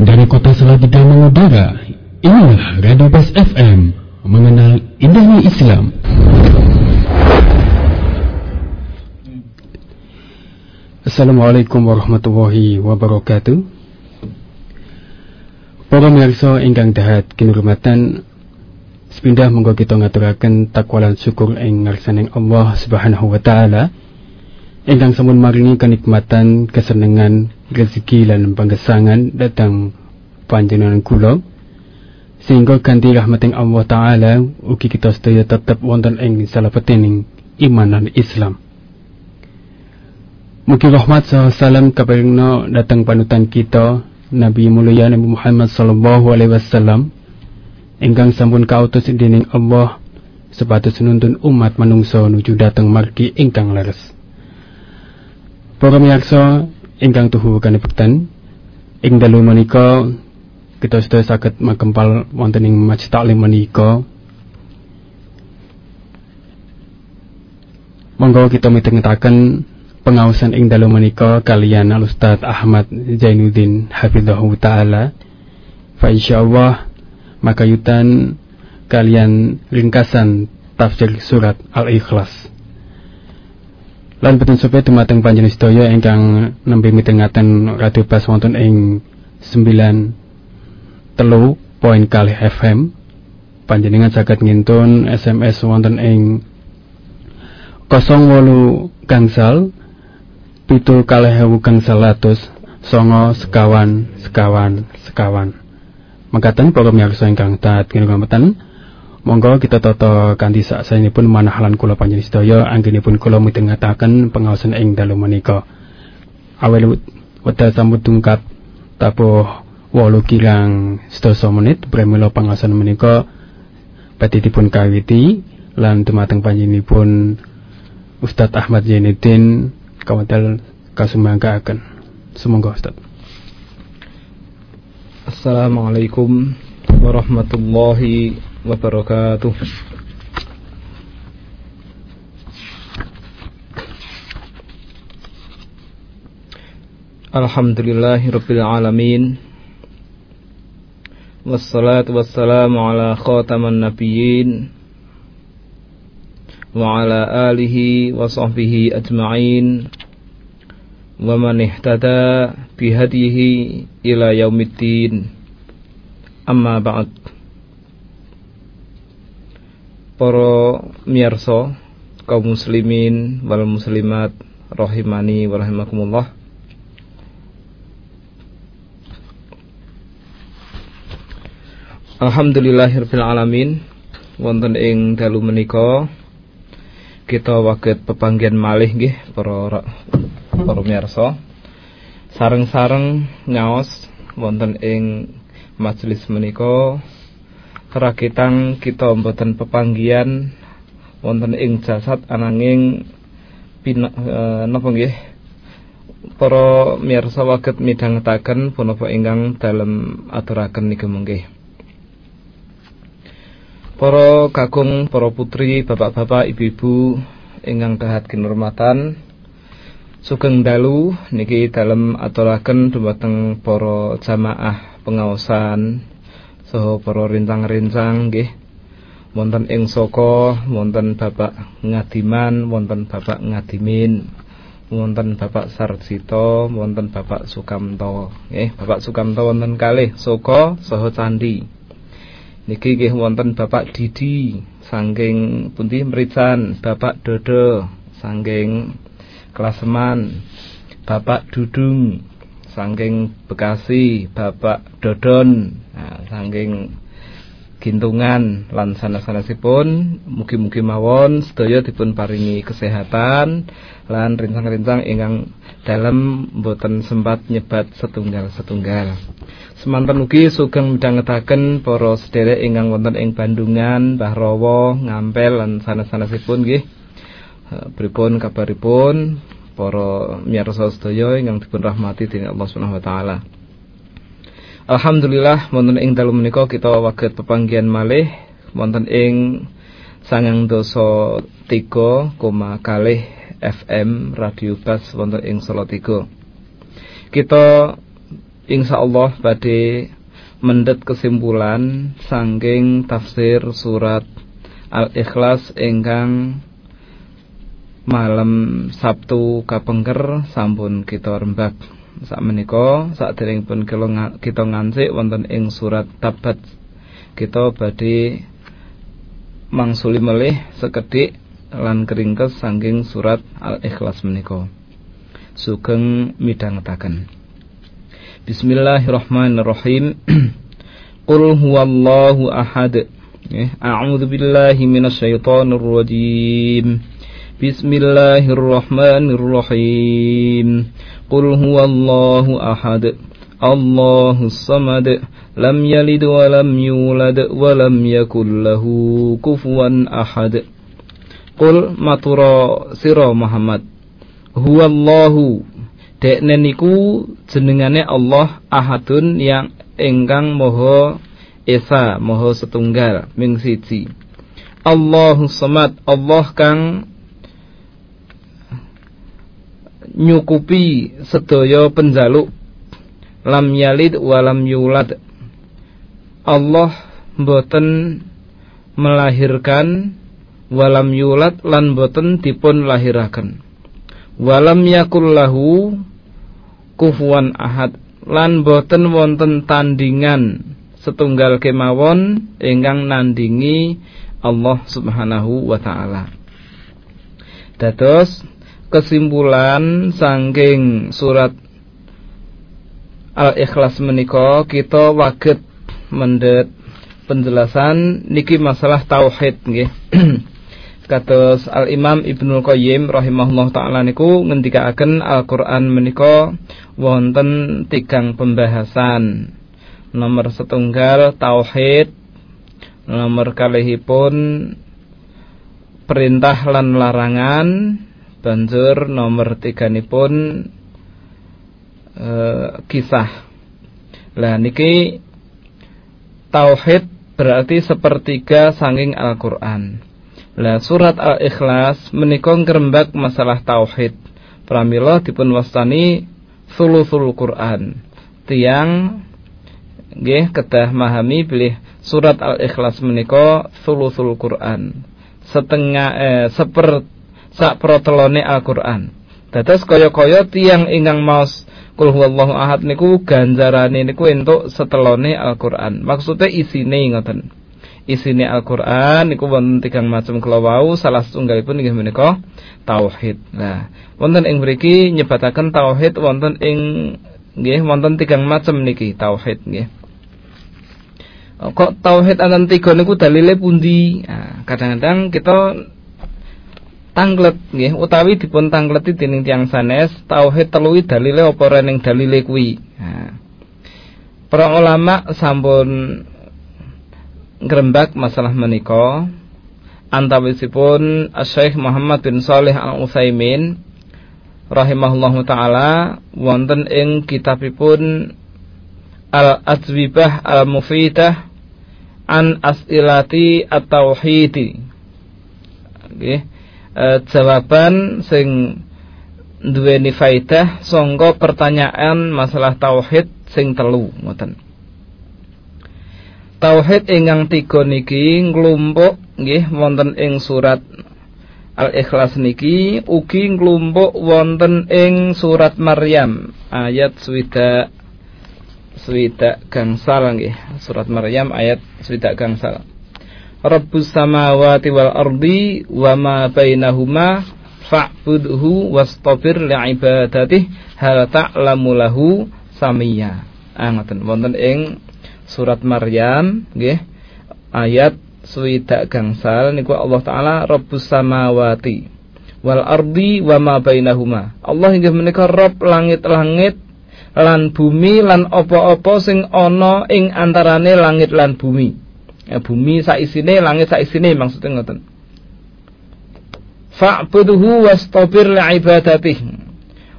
Dari kota Salatiga mengudara, inilah Radio Bas FM, mengenal indahnya Islam. Assalamualaikum warahmatullahi wabarakatuh. Para mirsa ingkang dahat kinurmatan sepindah monggo kita ngaturaken takwalan syukur ing ngarsaning Allah Subhanahu wa taala ingkang sampun maringi kenikmatan, kesenangan, rezeki lan panggesangan datang panjenengan kula sehingga ganti rahmating Allah taala ugi kita sedaya tetep wonten ing salebetining iman lan Islam. Mugi rahmat salam kaparingna datang panutan kita Nabi mulia Nabi Muhammad sallallahu alaihi wasallam ingkang sampun kautus dening Allah sepatus nuntun umat manungsa nuju dateng margi ingkang leres. Para miyarsa ingkang tuhu kanepekten ing dalu menika kita sudah saged makempal wonten ing masjid taklim menika. Monggo kita mitengetaken pengawasan ing dalu menika kalian Al Ustaz Ahmad Zainuddin Hafizahullah taala. Fa insyaallah makayutan kalian ringkasan tafsir surat Al-Ikhlas. Lan betul supaya dumateng panjenengan sedaya ingkang nembe mitengaken radio pas wonten ing 9 telu poin kali FM panjenengan saged ngintun SMS wonten ing 08 gangsal pitu kalih ewu gangsal atus songo sekawan sekawan sekawan. Mangkatan para miyarsa ingkang taat kinurmatan monggo kita tata kanthi saksaenipun manahalan kula panjenengan sedaya anggenipun kula mitengataken pengawasan ing dalu menika. Awel wekdal sambut tungkap tabuh wolu kirang sedasa menit pramila pengawasan menika badhe kawiti lan dumateng panjenenganipun Ustadz Ahmad Zainuddin kawadal kasumangkaaken. Semoga Ustadz. Assalamualaikum warahmatullahi wabarakatuh. Alhamdulillahi rabbil alamin. Wassalatu wassalamu ala khataman nabiyyin Wa ala alihi wa sahbihi ajma'in. Wa man ihtada bihadihi ila yaumiddin. Amma ba'd para miyarsa kaum muslimin wal muslimat rahimani wa Alhamdulillahirabbil alamin. Wonten ing dalu menika kita waget pepanggian malih nggih para para miyarsa. Sareng-sareng ngaos wonten ing majelis menika kerakitan kita mboten pepanggian wonten ing jasad ananging pina e, napa nggih? Para miyarsa waget midhangetaken punapa ingkang dalem aturaken niku nggih Para kakung, para putri, bapak-bapak, ibu-ibu ingkang dahat kinurmatan Sugeng dalu niki dalam aturaken dumateng para jamaah pengawasan saha para rincang-rincang nggih. Wonten ing saka wonten Bapak Ngadiman wonten Bapak Ngadimin wonten Bapak Sarjito wonten Bapak Sukamto nggih. Bapak Sukamto wonten kalih saka saha candi. Niki nggih wonten Bapak Didi saking pundi merican Bapak Dodo saking Klaseman Bapak Dudung Sangking Bekasi Bapak Dodon nah, Sangking Gintungan lan sanes-sanesipun mugi-mugi mawon sedaya dipun paringi kesehatan lan rincang-rincang ingkang dalam boten sempat nyebat setunggal-setunggal. Semanten ugi sugeng midhangetaken para sederek ingkang wonten ing Bandungan, Mbah Ngampel lan sanes-sanesipun nggih pripun kabaripun para miyarsa sedaya ingkang dipun rahmati dening Allah Subhanahu wa taala. Alhamdulillah wonten ing dalu menika kita waget pepanggihan malih wonten ing sangang dosa tiga koma kalih FM Radio Bas wonten ing Solo tiga. Kita insyaallah badhe mendet kesimpulan sangking tafsir surat Al-Ikhlas ingkang malam Sabtu kapengker sampun kita rembak sak menika saderengipun kita ngancik wonten ing surat Tabat kita badhe mangsuli melih sekedhik lan keringkes saking surat Al-Ikhlas menika sugeng midhangetaken Bismillahirrahmanirrahim. Qul huwallahu ahad. A'udzu billahi minasyaitonir rajim. Bismillahirrahmanirrahim. Qul huwallahu ahad. Allahus samad. Lam yalid wa lam yulad wa lam yakul lahu kufuwan ahad. Qul matura sira Muhammad. Huwallahu dekne niku jenengane Allah Ahadun yang engkang moho esa moho setunggal ming siji Allahu Samad Allah kang nyukupi sedaya penjaluk. Lam yalid walam yulad. Allah mboten melahirkan walam yulad lan boten dipun lahiraken walam yakul kufuan ahad lan boten wonten tandingan setunggal kemawon ingkang nandingi Allah Subhanahu wa taala. Dados kesimpulan sangking surat Al-Ikhlas menika kita waget mendet penjelasan niki masalah tauhid nggih. kados Al Imam Ibnu Qayyim rahimahullah taala niku ngendikaaken Al-Qur'an menika wonten tigang pembahasan. Nomor setunggal tauhid, nomor kalihipun perintah lan larangan, banjur nomor tiganipun e, kisah. Lah niki tauhid berarti sepertiga sanging Al-Qur'an. Lah surat Al-Ikhlas menika ngrembak masalah tauhid. Pramila dipun wastani sulusul Quran. Tiang nggih kedah mahami bilih surat Al-Ikhlas menika sulusul Quran. Setengah eh, seper sak protelone Al-Qur'an. Dados kaya-kaya tiang ingkang maos kul huwallahu ahad niku ganjarane niku entuk setelone Al-Qur'an. Maksudnya isine ngoten isine Al-Qur'an niku wonten tigang macam kala wau salah setunggalipun inggih menika tauhid. Nah, wonten ing mriki nyebataken tauhid wonten ing nggih wonten tigang macam niki tauhid nggih. Kok tauhid anten tiga niku dalile pundi? Nah, kadang-kadang kita tanglet nggih utawi dipun tangleti dening tiyang sanes tauhid teluwi dalile apa ning dalile kuwi. Para ulama sampun ngrembak masalah menika. Antawisipun Syekh Muhammad bin Saleh Al Utsaimin rahimahullahu taala wonten ing kitabipun Al Azwibah Al Mufidah an Asilati At-Tauhidi. Nggih e, jawaban sing duweni faidah sangka pertanyaan masalah tauhid sing telu ngoten. Tauhid ingkang tiga niki nglumpuk nggih wonten ing surat Al-Ikhlas niki ugi nglumpuk wonten ing surat Maryam ayat swidak swidak gangsal nggih. Surat Maryam ayat swidak gangsal Rabbus samawati wal ardi wa ma bainahuma fa'budhu wastabir li'ibadatihi hal ta'lamu lahu samiyya. Ah ngoten wonten ing surat Maryam nggih ayat swidak gangsal niku Allah taala Rabbus samawati wal ardi wa ma bainahuma. Allah inggih menika Rabb langit-langit lan bumi lan apa-apa sing ana ing antarane langit lan bumi. Ya, bumi saisine langit saisine maksudnya ngoten. Fa'budhu wastabir li'ibadatih.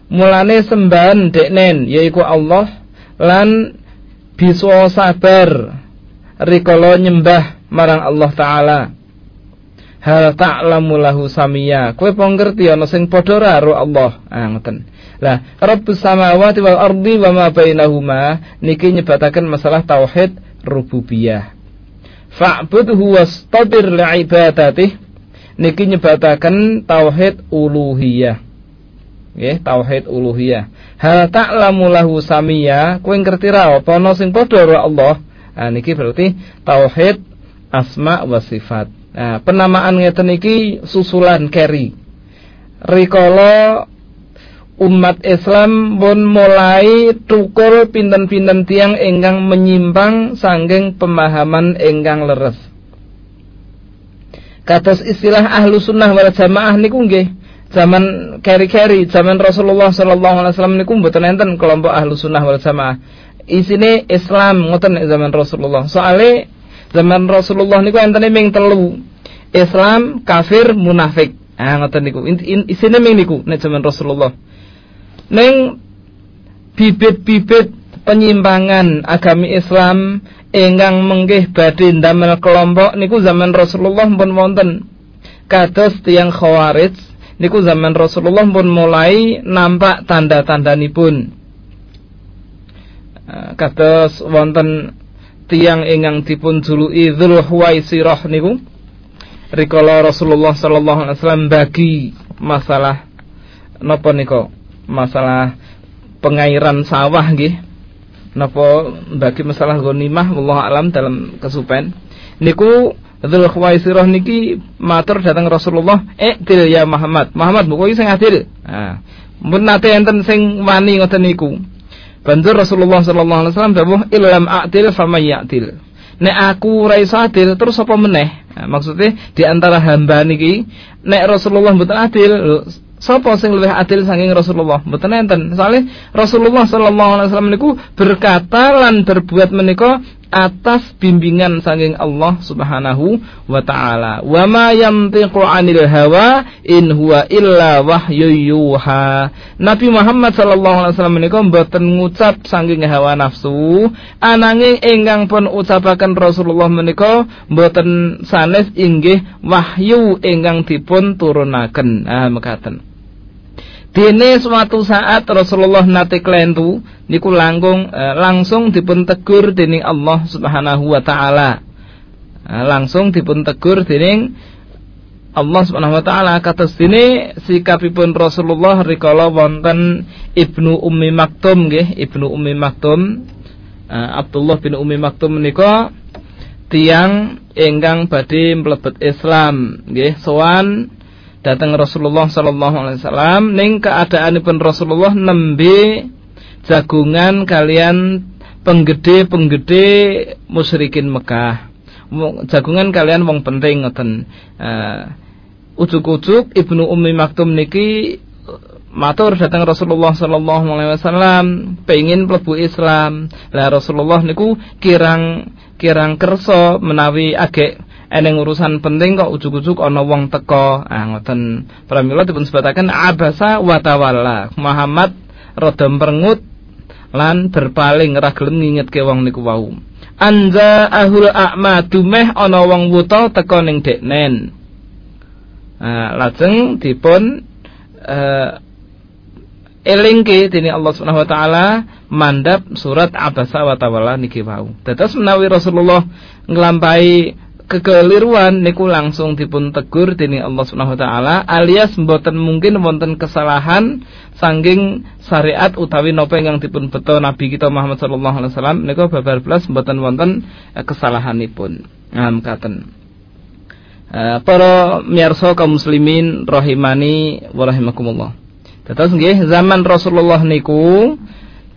Mulane sembahan deknen yaiku Allah lan bisa sabar rikala nyembah marang Allah taala. Hal ta'lamu lahu samia. Kowe po ngerti ana sing padha karo Allah? Ah ngoten. Lah rabbus samawati wal ardi wa ma bainahuma. Niki nyebataken masalah tauhid rububiyah fa'budhu wastabir li'ibadatihi. Niki nyebataken tauhid uluhiyah. Nggih tauhid uluhiyah. Hal ta'lamu lahu samia kowe ngerti ra apa ana sing padha Allah? Ah niki berarti tauhid asma wa sifat. Nah, penamaan ngeten iki susulan keri. Rikala umat Islam pun mulai tukul pinten-pinten tiang ingkang menyimpang sanggeng pemahaman ingkang leres. Kados istilah ahlu sunnah wal jamaah niku nggih zaman keri-keri zaman Rasulullah sallallahu alaihi wasallam niku mboten enten kelompok ahlu sunnah wal jamaah. Isine Islam ngoten zaman Rasulullah. Soale zaman Rasulullah niku enten ming telu. Islam, kafir, munafik. Ah ngoten niku. Isine ming niku nek zaman Rasulullah. Neng bibit-bibit penyimpangan agami Islam ingkang menggih badhe ndamel kelompok niku zaman Rasulullah pun wonten. Kados tiyang Khawarij niku zaman Rasulullah pun mulai nampak tanda-tandanipun. Kados wonten tiang ingkang dipun juluki Dzulhuwaisirah niku rikala Rasulullah sallallahu alaihi wasallam bagi masalah napa nika masalah pengairan sawah nggih napa bagi masalah ghanimah wallahu alam dalam kesupen niku Dzul Khuwaisirah niki matur datang Rasulullah, "Eh, til ya Muhammad. Muhammad buku sing adil." Nah, mun nate enten sing wani ngoten niku. Banjur Rasulullah sallallahu alaihi wasallam dawuh illam a'til famayatil. Nek aku ora iso terus apa meneh? Nah, maksudnya di antara hamba niki nek Rasulullah mboten adil, sapa sing luwih adil saking Rasulullah? Mboten enten. Soale Rasulullah sallallahu alaihi wasallam niku berkata lan berbuat menika atas bimbingan saking Allah Subhanahu wa taala. Wa ma yantiqu 'anil hawa in huwa illa wahyu yuha. Nabi Muhammad sallallahu alaihi wasallam menika mboten ngucap saking hawa nafsu, ananging ingkang pun ucapaken Rasulullah menika mboten sanes inggih wahyu ingkang dipun turunaken. Ah mekaten. Dene suatu saat Rasulullah nate klentu niku langkung eh, langsung dipun tegur dening Allah Subhanahu wa taala. Eh, langsung dipun tegur dening Allah Subhanahu wa taala kados dene sikapipun Rasulullah rikala wonten Ibnu Ummi Maktum nggih, Ibnu Ummi Maktum eh, Abdullah bin Ummi Maktum menika tiang ingkang badhe mlebet Islam nggih sowan datang Rasulullah sallallahu alaihi wasallam ning keadaanipun Rasulullah nembe jagungan kalian penggede-penggede musyrikin Mekah. Jagungan kalian wong penting ngoten. Uh, ujuk-ujuk Ibnu Ummi Maktum niki matur datang Rasulullah sallallahu alaihi wasallam pengin mlebu Islam. Lah Rasulullah niku kirang kirang kersa menawi agek eneng urusan penting kok ujuk-ujuk ana wong teko ah ngoten. Pramila dipun sebataken abasa wa tawalla. Muhammad rada merengut lan berpaling ora gelem ngingetke wong niku wau. Anja ahul a'ma dumeh ana wong wuta teko ning deknen. Ah lajeng dipun uh, elingke dene Allah Subhanahu wa taala mandap surat abasa wa tawalla niki wau. Dados menawi Rasulullah nglampahi kekeliruan niku langsung dipun tegur dening Allah Subhanahu wa taala alias mboten mungkin wonten kesalahan sanging syariat utawi napa ingkang dipun beto Nabi kita Muhammad sallallahu alaihi wasallam niku babar belas mboten wonten eh, kesalahanipun. Ngam katen. Uh, para miyarsa kaum muslimin rahimani wa rahimakumullah. Dados nggih zaman Rasulullah niku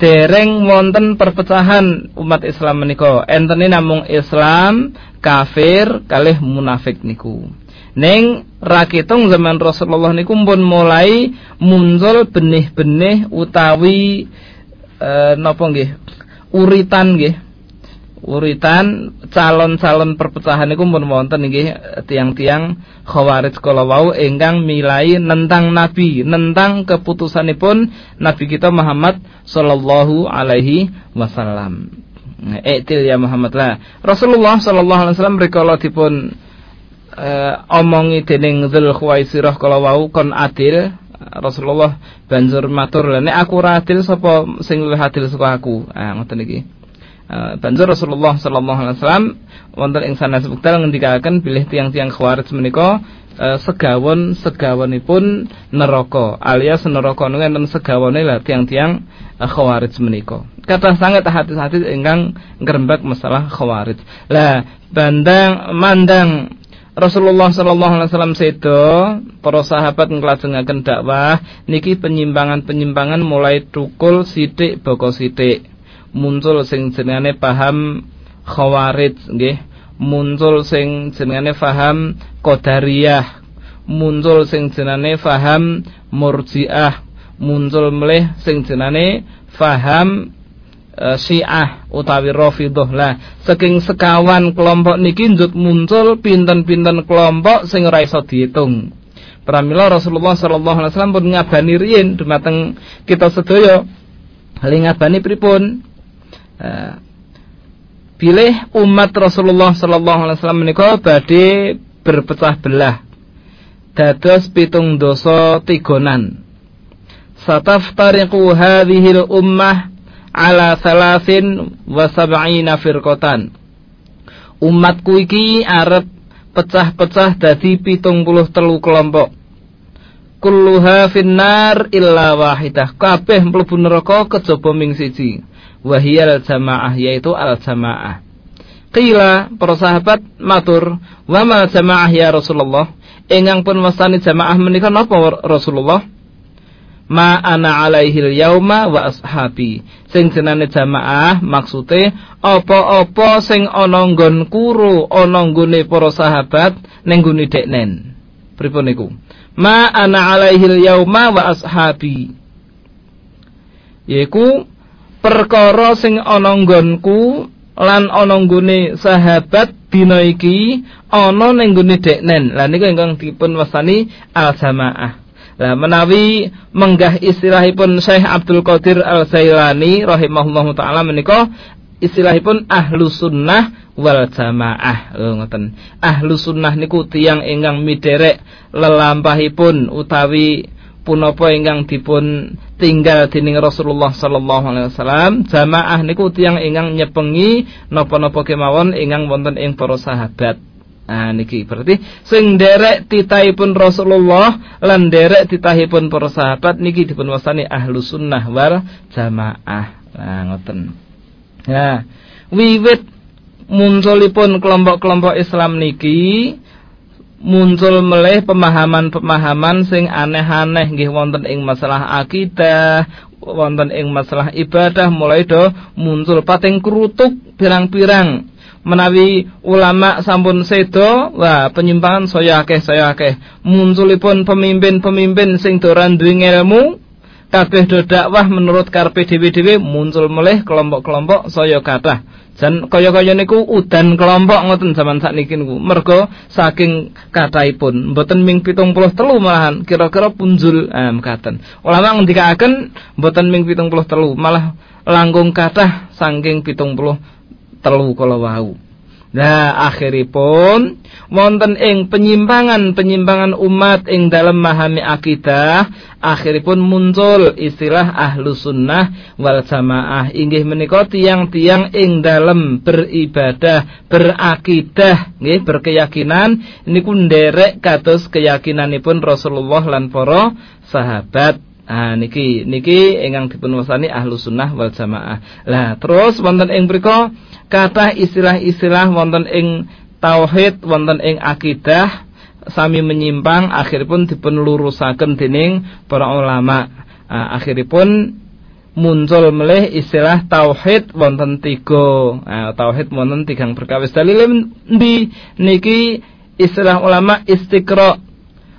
dereng wonten perpecahan umat Islam menika. Entene namung Islam, kafir, kalih munafik niku. Neng rakitung zaman Rasulullah niku pun mulai muncul benih-benih utawi e, napa nggih? Uritan nggih uritan calon-calon perpecahan iku pun wonten nggih tiang-tiang khawarij kala wau ingkang milai nentang nabi, nentang keputusanipun nabi kita Muhammad sallallahu alaihi wasallam. Etil ya Muhammad lah. Rasulullah sallallahu alaihi wasallam rikala dipun uh, omongi dening Dzul Khuwaisirah kala wau kon adil Rasulullah banjur matur nek aku ora adil sapa sing luwih adil saka aku ah ngoten iki banjur Rasulullah sallallahu alaihi wasallam wonten ing sanes wekdal ngendikaken bilih tiang-tiang khawarij menika uh, segawon segawonipun neraka alias neraka niku enten segawone lah tiang-tiang uh, khawarij menika. Kata sangat hati-hati ingkang ngrembak masalah khawarij. Lah bandang mandang Rasulullah sallallahu alaihi wasallam sedo para sahabat nglajengaken dakwah niki penyimpangan-penyimpangan mulai tukul sithik boko sithik muncul sing jenenge paham khawarij nggih. Muncul sing jenenge paham qadariyah. Muncul sing jenenge paham murjiah. Muncul melih sing jenenge paham e, Syiah utawi Rafidhah. Lah saking sekawan kelompok niki njut muncul pinten-pinten kelompok sing ora iso diitung. Pramila Rasulullah sallallahu alaihi wasallam pun ngabani riyin dumateng kita sedaya. Hal ngabani pripun pilih eh, umat Rasulullah sallallahu alaihi wasallam menika badhe berpecah belah. Dados pitung dosa tigonan. Sataftariqu hadhihi ummah ala salasin wa firqatan. Umatku iki arep pecah-pecah dadi pitung puluh telu kelompok. Kulluha finnar illa wahidah. Kabeh mlebu neraka kejaba ming siji wahiyal jamaah yaitu al jamaah. Qila para sahabat matur, "Wa mal jamaah ya Rasulullah?" Ingkang pun wasani jamaah menika napa Rasulullah? Ma ana alaihi yauma wa ashabi. Sing jenenge jamaah maksude apa-apa sing ana nggon kuru, ana nggone para sahabat ning nggone deknen. Pripun niku? Ma ana alaihi yauma wa ashabi. Yaiku perkara sing ana nggonku lan ana nggone sahabat dina iki ana ning nggone deknen. Lah niku ingkang dipun wasani al jamaah. Lah menawi menggah istilahipun Syekh Abdul Qadir Al Zailani rahimahullahu taala menika istilahipun ahlu sunnah wal jamaah lho ngoten ahlu sunnah niku tiyang ingkang miderek lelampahipun utawi punapa ingkang dipun tinggal dening Rasulullah sallallahu alaihi wasallam jamaah niku tiyang ingkang nyepengi napa-napa kemawon ingkang wonten ing para sahabat Nah niki berarti sing derek titahipun Rasulullah lan derek titahipun para sahabat niki dipun wasani ahlu sunnah wal jamaah. Nah ngoten. Nah wiwit munculipun kelompok-kelompok Islam niki muncul meleh pemahaman-pemahaman sing aneh-aneh. Nggih wonten ing masalah akidah, wonten ing masalah ibadah mulai do muncul pating kerutuk pirang-pirang. Menawi ulama sampun sedo wah penyimpangan saya akeh saya akeh. Munculipun pemimpin-pemimpin sing doran duwe ilmu kabeh do dakwah menurut karpe dhewe-dhewe muncul meleh kelompok-kelompok saya kathah Jan kaya-kaya niku udan kelompok ngoten zaman sakniki niku. Mergo saking kathahipun mboten ming 73 malahan kira-kira punjul eh, mekaten. Ulama ngendikaken mboten ming 73 malah langkung kathah saking 73 kala wau. Nah, akhiripun wonten ing penyimpangan-penyimpangan umat ing dalam memahami akidah, akhiripun muncul istilah ahlu sunnah wal jamaah. Inggih menika tiang-tiang ing dalam beribadah, berakidah, nggih berkeyakinan niku nderek kados keyakinanipun Rasulullah lan para sahabat. Ah niki niki ingkang dipun wasani ahlu sunnah wal jamaah. Lah terus wonten ing mriku kata istilah-istilah wonten ing tauhid wonten ing akidah sami menyimpang akhiripun dipun lurusaken dening para ulama. Uh, akhiripun muncul melih istilah tauhid wonten tiga. Uh, tauhid wonten tigang perkawis. Dalil di niki istilah ulama istiqra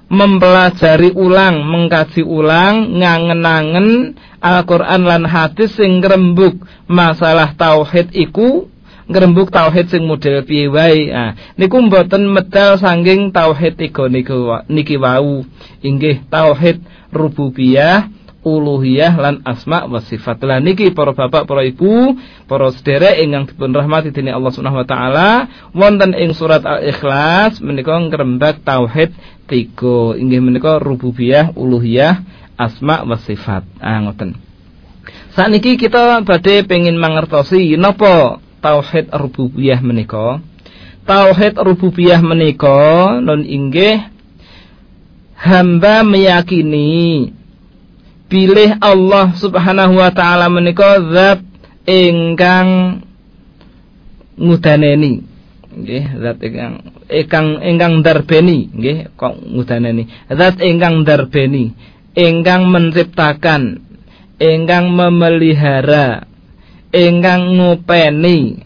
mempelajari ulang, mengkaji ulang, ngangen-angen Al-Qur'an lan hadis sing rembuk masalah tauhid iku ngrembug tauhid sing model piye wae. Nah, niku mboten medal sanging tauhid tiga niku niki wau. Inggih tauhid rububiyah, uluhiyah lan asma wa sifat. Lah niki para bapak, para ibu, para sederek ingkang dipun rahmati dening Allah Subhanahu wa taala, wonten ing surat Al-Ikhlas menika ngrembak tauhid tiga inggih menika rububiyah, uluhiyah, asma wa sifat. Ah ngoten. Saat niki kita badhe pengin mangertosi napa tauhid rububiyah menika. Tauhid rububiyah menika non inggih hamba meyakini pilih Allah Subhanahu wa taala menika zat ingkang ngudaneni. Nggih zat ingkang ingkang ingkang darbeni nggih kok ngudaneni? Zat ingkang darbeni ingkang menciptakan ingkang memelihara ingkang ngupeni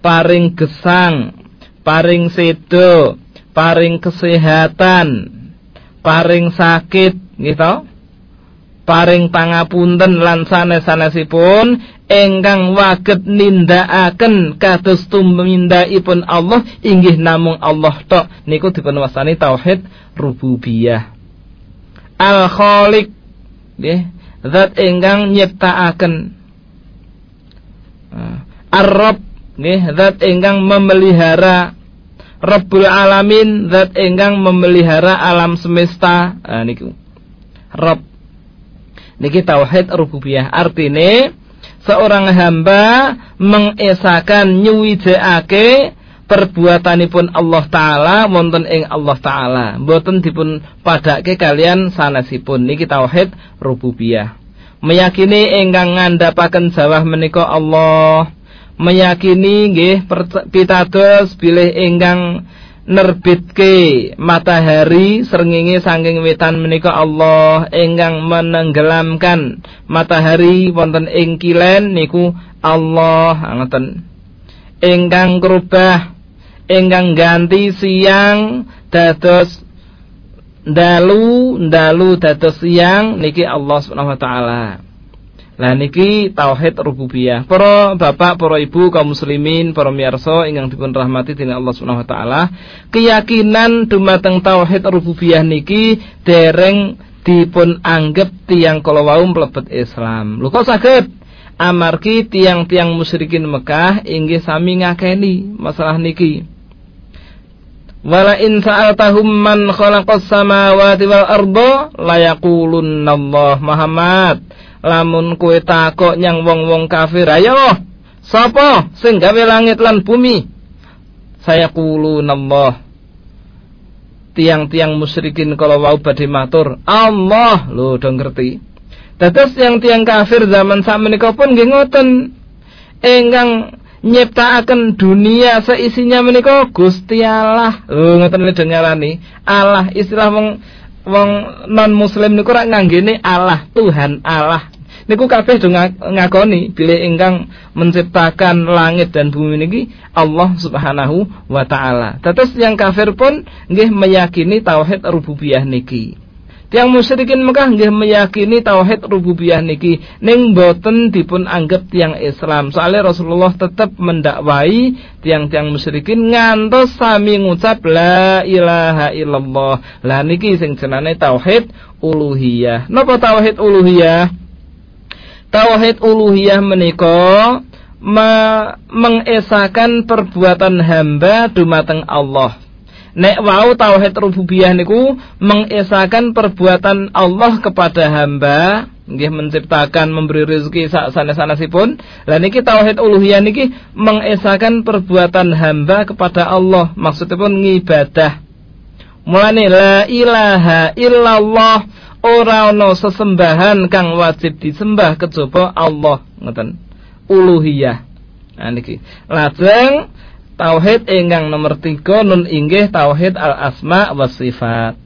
paring gesang paring sedo paring kesehatan paring sakit gitu paring pangapunten lan sanes-sanesipun ingkang waget nindakaken kados tumindakipun Allah inggih namung Allah tok. Niku dipun wastani tauhid rububiyah. Al khaliq nggih zat ingkang nyiptakaken. Ah, ar-rabb nggih zat ingkang memelihara. Rabbul Alamin zat ingkang memelihara alam semesta. Nah, niku. Rabb Niki tauhid rububiyah. Artine seorang hamba mengesakan nyuwijake perbuatanipun Allah taala wonten ing Allah taala. Mboten dipun padake kalian sanesipun. Niki tauhid rububiyah. Meyakini ingkang ngandhapaken jawah menika Allah. Meyakini nggih pitados bilih ingkang nerbitke matahari srengenge saking wetan menika Allah ingkang menenggelamkan matahari wonten ing kilen niku Allah. Ngoten. Ingkang kerubah ingkang ganti siang dados dalu dalu dados siang niki Allah Subhanahu wa taala Lah niki tauhid rububiyah. Para bapak, para ibu kaum muslimin, para miyarsa ingkang dipun rahmati dening Allah Subhanahu wa taala, keyakinan dumateng tauhid rububiyah niki dereng dipun anggap tiang kala wau mlebet Islam. Lho kok saged? Amargi tiang-tiang musyrikin Mekah inggih sami ngakeni masalah niki. Wala in sa'altahum man khalaqas samawati wal arda la yaqulunna Allah Muhammad lamun kue takok nyang wong-wong kafir ayo sapa sing gawe langit lan bumi? Saya kulu Allah tiang-tiang musyrikin kalau wau badhe matur Allah. Lho do ngerti. Dados tiang-tiang kafir zaman sakmenika pun nggih ngoten. Ingkang nyiptakaken dunia seisinya menika Gusti Allah. Lho ngoten lho ngarani. Allah istilah wong wong non muslim niku ora nganggene Allah Tuhan Allah niku kabeh do ngakoni bilih ingkang menciptakan langit dan bumi niki Allah Subhanahu wa taala. Tetes yang kafir pun nggih meyakini tauhid rububiyah niki. Tiang musyrikin Mekah nggih meyakini tauhid rububiyah niki ning boten dipun anggap tiang Islam. Soalnya Rasulullah tetap mendakwai tiang-tiang musyrikin ngantos sami ngucap la ilaha illallah. Lah niki sing jenenge tauhid uluhiyah. Napa tauhid uluhiyah? Tauhid uluhiyah menika me mengesakan perbuatan hamba dumateng Allah. Nek wau tauhid rububiyah niku mengesahkan perbuatan Allah kepada hamba, nggih menciptakan, memberi rezeki sak sanes-sanesipun. Lah niki tauhid uluhiyah niki mengesahkan perbuatan hamba kepada Allah, maksudnya pun ngibadah. Mulane la ilaha illallah ora ana sesembahan kang wajib disembah kejaba Allah, ngoten. Uluhiyah. Nah niki. Lajeng Tauhid ingkang nomor tiga nun inggih tauhid al asma wa sifat.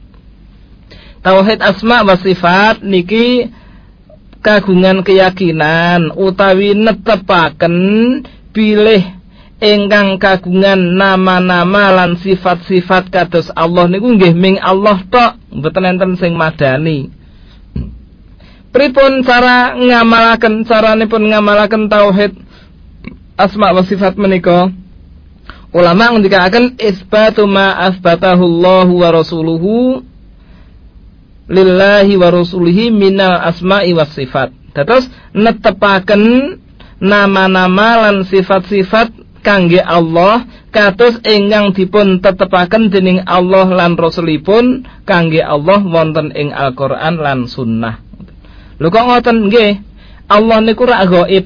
Tauhid asma wa sifat niki kagungan keyakinan utawi netepaken pilih ingkang kagungan nama-nama lan sifat-sifat kados Allah niku nggih ming Allah tok mboten enten sing madani. Pripun cara ngamalaken caranipun ngamalaken tauhid asma wa sifat menika? Ulama ngendikaken isbatu ma asbatahu Allah wa rasuluhu lillahi wa rasulihi minal asma'i was sifat. Dados netepaken nama-nama lan sifat-sifat kangge Allah kados ingkang dipun tetepaken dening Allah lan Rasulipun kangge Allah wonten ing Al-Qur'an lan sunnah. Lho kok ngoten nggih? Allah niku ra gaib.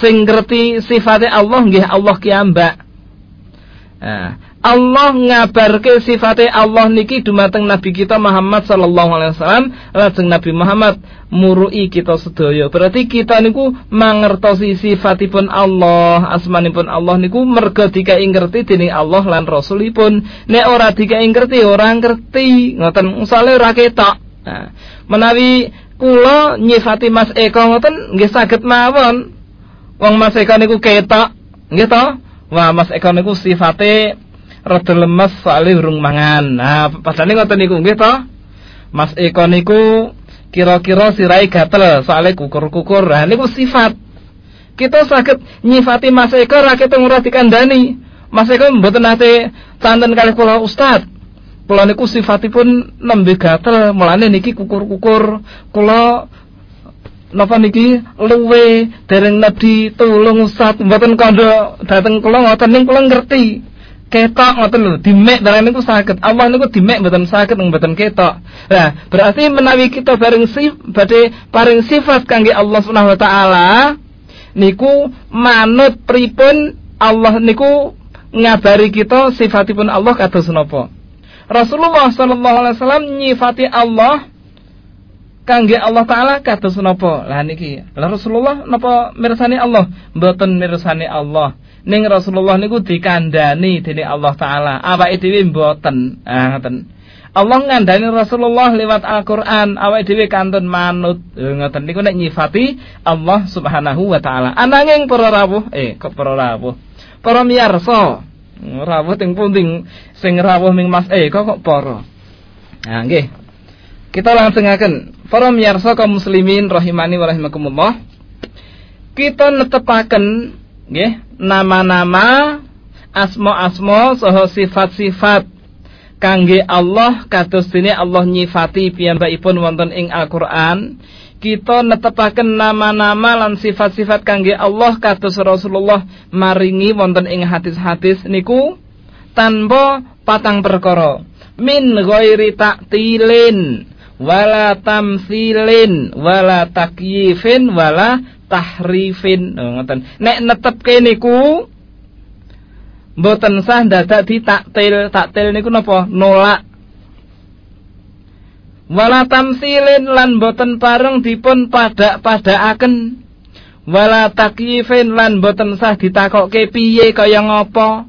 Sing ngerti sifate Allah nggih Allah kiambak. Allah ngabarke sifate Allah niki dumateng Nabi kita Muhammad sallallahu alaihi wasallam lajeng Nabi Muhammad murui kita sedaya. Berarti kita niku mangertosi sifatipun Allah, asmanipun Allah niku merga dikai ngerti dening Allah lan Rasulipun. Nek ora dikai ngerti ora ngerti. Ngoten misale ora ketok. Menawi kula nyifati Mas Eko ngoten nggih saged mawon. Wong Mas Eko niku ketok, nggih? Wah, Mas Eko niku sifate rada lemes soalnya urung mangan. Nah, padahal ngoten niku nggih to. Mas Eko niku kira-kira sirai gatel soalnya kukur-kukur. Nah, niku sifat. Kita sakit nyifati Mas Eko ra ketemu ora dikandani. Mas Eko mboten nate santen kali kula Ustaz. Kula niku sifatipun nembe gatel, mulane niki kukur-kukur. Kula napa niki luwe dereng nedhi tulung Ustaz mboten kandha dateng kula ngoten ning kula ngerti. Ketok ngoten lho dimek barang niku saged. Allah niku dimek mboten saged mboten ketok. Nah berarti menawi kita bareng sif badhe paring sifat kangge Allah Subhanahu wa taala niku manut pripun Allah niku ngabari kita sifatipun Allah kados napa? Rasulullah sallallahu alaihi wasallam nyifati Allah kangge Allah taala kados napa lah niki lah Rasulullah napa mirsani Allah mboten mirsani Allah ning Rasulullah niku dikandani dening Allah taala. Awake dhewe mboten. Ah. Allah ngandani Rasulullah lewat Al-Qur'an, awake dhewe kantun manut. Eh, ngoten niku nek nyifati Allah Subhanahu wa taala. Ananging para rawuh, eh kok para rawuh. Para miyarsa. Rawuh ting punting sing rawuh ming Mas eh kok kok para. Nah nggih. Kita langsungaken. Para miyarsa kaum muslimin rahimani wa rahimakumullah. Kita netepaken nggih nama-nama asma-asma saha sifat-sifat kangge Allah kados dene Allah nyifati piyambakipun wonten ing Al-Qur'an. Kita netepaken nama-nama lan sifat-sifat kangge Allah kados Rasulullah maringi wonten ing hadis-hadis niku tanpa patang perkara. Min ghairi taktilin wala tamsilin wala takyifin wala tahrifin. Oh, ngoten. Nek netepke niku mboten sah dadak di taktil niku napa? Nolak. Wala tamsilin lan boten pareng dipun padak-padakaken. Wala takyifin lan boten sah ditakokke piye kaya ngapa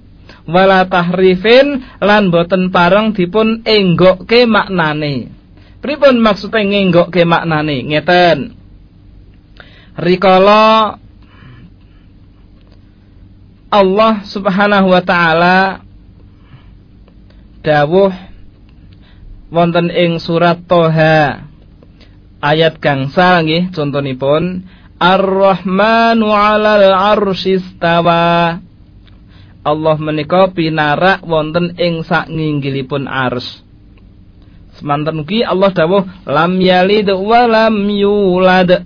wala tahrifin lan boten pareng dipun enggokke maknane pripun maksude ngenggokke maknane? Ngeten. Rikala Allah Subhanahu wa taala dawuh wonten ing surat Toha ayat gangsal nggih contonipun Ar-Rahmanu 'alal 'arsyistawa Allah menika pinarak wonten ing sak nginggilipun ars Semanten ugi Allah dawuh lam yalid wa lam yulad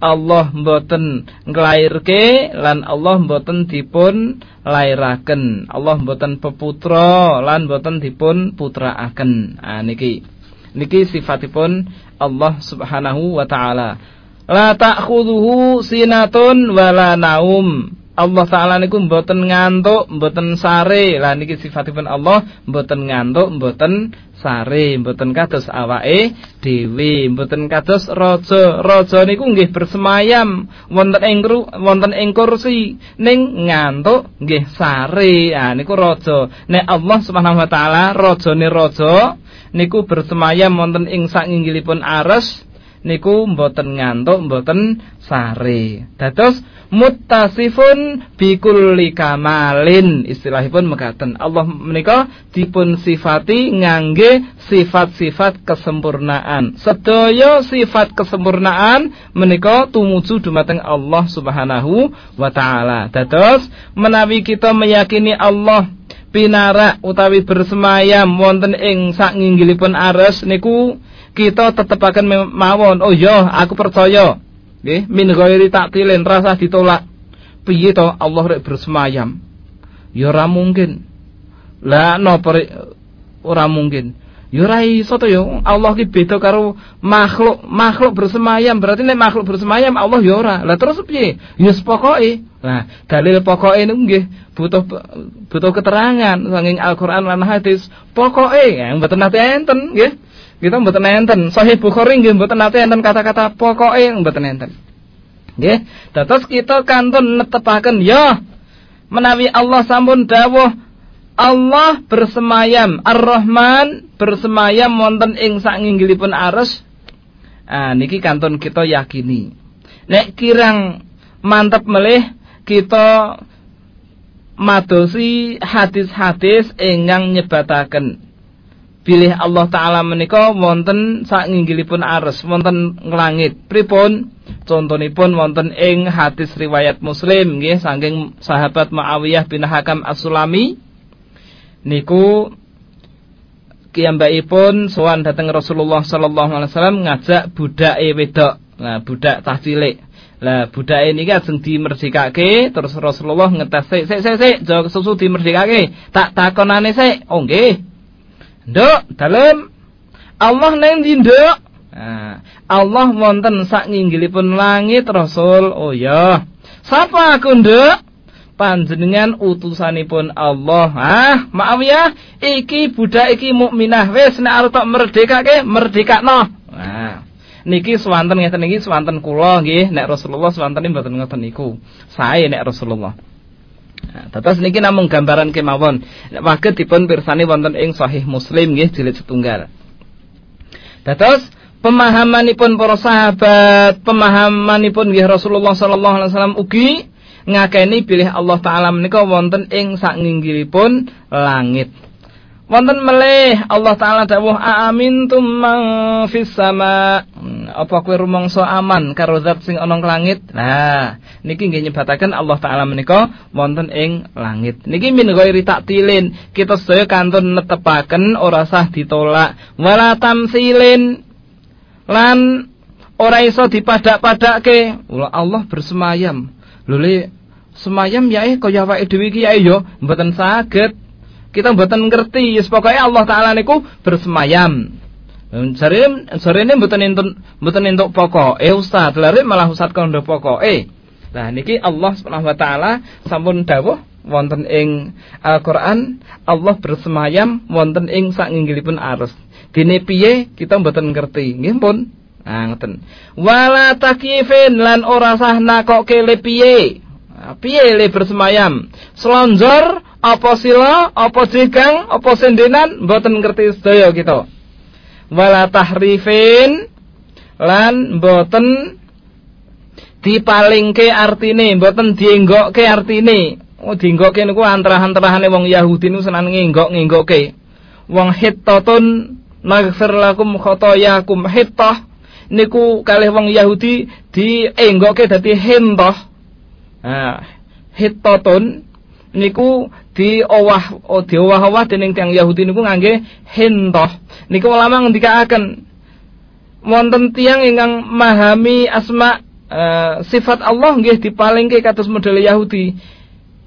Allah mboten nglairke lan Allah mboten dipun lairaken. Allah mboten peputra lan mboten dipun putraaken. Ah niki. Niki sifatipun Allah Subhanahu wa taala. La ta'khudhuhu sinatun wala naum. Allah taala niku mboten ngantuk, mboten sare. Lah niki sifatipun Allah mboten ngantuk, mboten sare, mboten kados awake dhewe, mboten kados raja. Raja niku nggih bersemayam wonten ing wonten ing kursi, ning ngantuk nggih sare. Ah niku raja. Nek Allah Subhanahu wa taala rajane raja niku bersemayam wonten ing sakinggilipun aras niku mboten ngantuk, mboten sare. Dados muttasifun bikulli kamalin. Istilahipun mekaten. Allah menika dipun sifati ngangge sifat-sifat kesempurnaan. Sedaya sifat kesempurnaan menika tumuju dumateng Allah Subhanahu wa taala. Dados menawi kita meyakini Allah pinarak utawi bersemayam wonten ing sak nginggilipun ares niku kita tetep akan mawon. Oh ya, aku percaya. Nggih, min ghairi taktilin rasa ditolak. Piye to Allah rek bersemayam? Ya ora mungkin. Lah napa ora mungkin? Ya ora iso to ya. Allah ki beda karo makhluk. Makhluk bersemayam berarti nek makhluk bersemayam Allah ya ora. Lah terus piye? Ya pokoke. Nah, dalil pokoke niku nggih butuh butuh keterangan saking Al-Qur'an lan hadis. Pokoke ya mboten nate enten nggih. Kita mboten enten. Sahih Bukhari nggih mboten nate enten kata-kata pokoke mboten enten. Nggih. Terus kita kantun netepaken ya menawi Allah sampun dawuh Allah bersemayam Ar-Rahman bersemayam wonten ing sanginggilipun ares ah niki kantun kita yakini nek kirang mantep melih kita madosi hadis-hadis ingkang nyebataken pilih Allah taala menika wonten sanginggilipun ares wonten nglangit pripun contonipun wonten ing hadis riwayat Muslim nggih saking sahabat Muawiyah bin Hakam As-Sulami niku pun sowan dateng Rasulullah sallallahu alaihi wasallam ngajak budake wedok. Nah, budak tah cilik. Lah budake niki ajeng dimerdekake terus Rasulullah ngetes sik sik sik sik jog susu dimerdekake. Tak takonane sik. Oh nggih. Nduk, dalem Allah neng ndi, Nduk? Nah, Allah wonten sak nginggilipun langit Rasul. Oh ya. Sapa aku, Nduk? panjenengan utusanipun Allah. Ah, maaf ya, iki budak iki mukminah. Wis nek arep tok merdekake, merdekakno. Nah, niki swanten ngeten niki swanten kula nggih, nek Rasulullah swanten mboten ngoten niku. Sae nek Rasulullah. Nah, tetes niki namung gambaran kemawon. Waget dipun pirsani wonten ing Sahih Muslim nggih jilid setunggal. Tetes pemahamanipun para sahabat, pemahamanipun nggih Rasulullah sallallahu alaihi wasallam ugi ngakeni pilih Allah taala menika wonten ing saknginggilipun langit. Wonten melih Allah taala dawuh aamintum man fis sama. Hmm, apa kowe rumangsa aman karo zat sing ana langit? Nah, niki nggih nyebataken Allah taala menika wonten ing langit. Niki min ghairi taktilin. Kita sedaya kantun netepaken ora sah ditolak. Wala tamsilin lan ora iso dipadak-padake. Allah bersemayam Lho semayam ya eh kaya awake dhewe iki ya yo mboten saged. Kita mboten ngerti, yes pokoke Allah taala niku bersemayam. Jarene jarene mboten entuk mboten entuk pokoke Ustaz, lare malah Ustaz kondo pokoke. Nah niki Allah Subhanahu wa taala sampun dawuh wonten ing Al-Qur'an Allah bersemayam wonten ing sakinggilipun arus. Dene piye kita mboten ngerti. Nggih pun. Nah, ngoten. Wala takifin lan ora sah nakoke le. Nah, piye le bersemayam? Selonjor apa sila, apa jigang, apa sendenan mboten ngerti sedaya kita. Wala tahrifin lan mboten dipalingke artine, mboten dienggokke artine. Oh dienggokke niku antara-antarane wong Yahudi niku seneng ngenggok-ngenggokke. Wong Hittatun naghfir lakum khotoyakum Hittah niku kalih wong Yahudi dienggoke dadi hentoh. Nah, hitotun niku di owah oh, di owah-owah dening tiyang Yahudi niku ngangge hentoh. Niku ulama ngendikaaken wonten tiyang ingkang memahami asma uh, sifat Allah nggih dipalingke kados model Yahudi.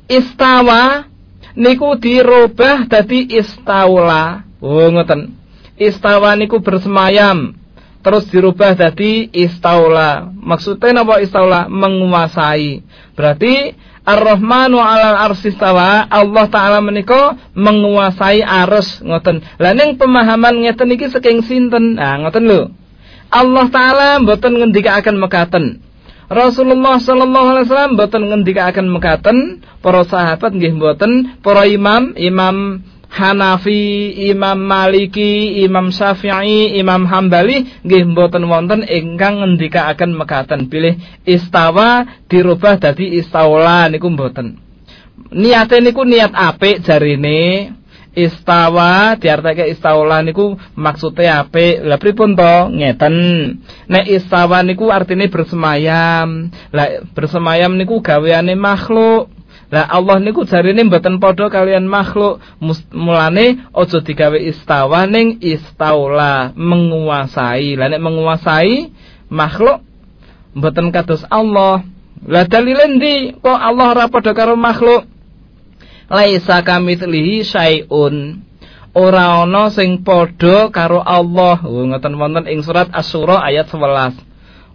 Istawa niku dirubah dadi istaula. Oh ngoten. Istawa niku bersemayam terus dirubah jadi istaula. Maksudnya apa istaula? Menguasai. Berarti Ar-Rahmanu 'alal arsistawa Allah taala menika menguasai arus ngoten. Lah ning pemahaman ngeten iki saking sinten? Nah, ngoten lho. Allah taala mboten ngendikaaken mekaten. Rasulullah sallallahu alaihi wasallam mboten ngendikaaken mekaten, para sahabat nggih mboten, para imam, imam Hanafi, Imam Maliki, Imam Syafi'i, Imam Hambali nggih mboten wonten ingkang ngendikaaken mekaten pilih istawa dirubah dadi istaula niku mboten. Niate niku niat apik jarine istawa diartike istaula niku maksude apik. Lah pripun to? Ngeten. Nek istawa niku artine bersemayam. Lah bersemayam niku gaweane makhluk. Lah Allah niku jarine mboten padha kalian makhluk. Mulane aja digawe istawa ning istaula menguasai. Lah menguasai makhluk mboten kados Allah. Lah dalile ndi kok Allah ora padha karo makhluk? Laisa kamitslihi syai'un. Ora ana sing padha karo Allah. Oh ngoten wonten ing surat Asy-Syura ayat 11.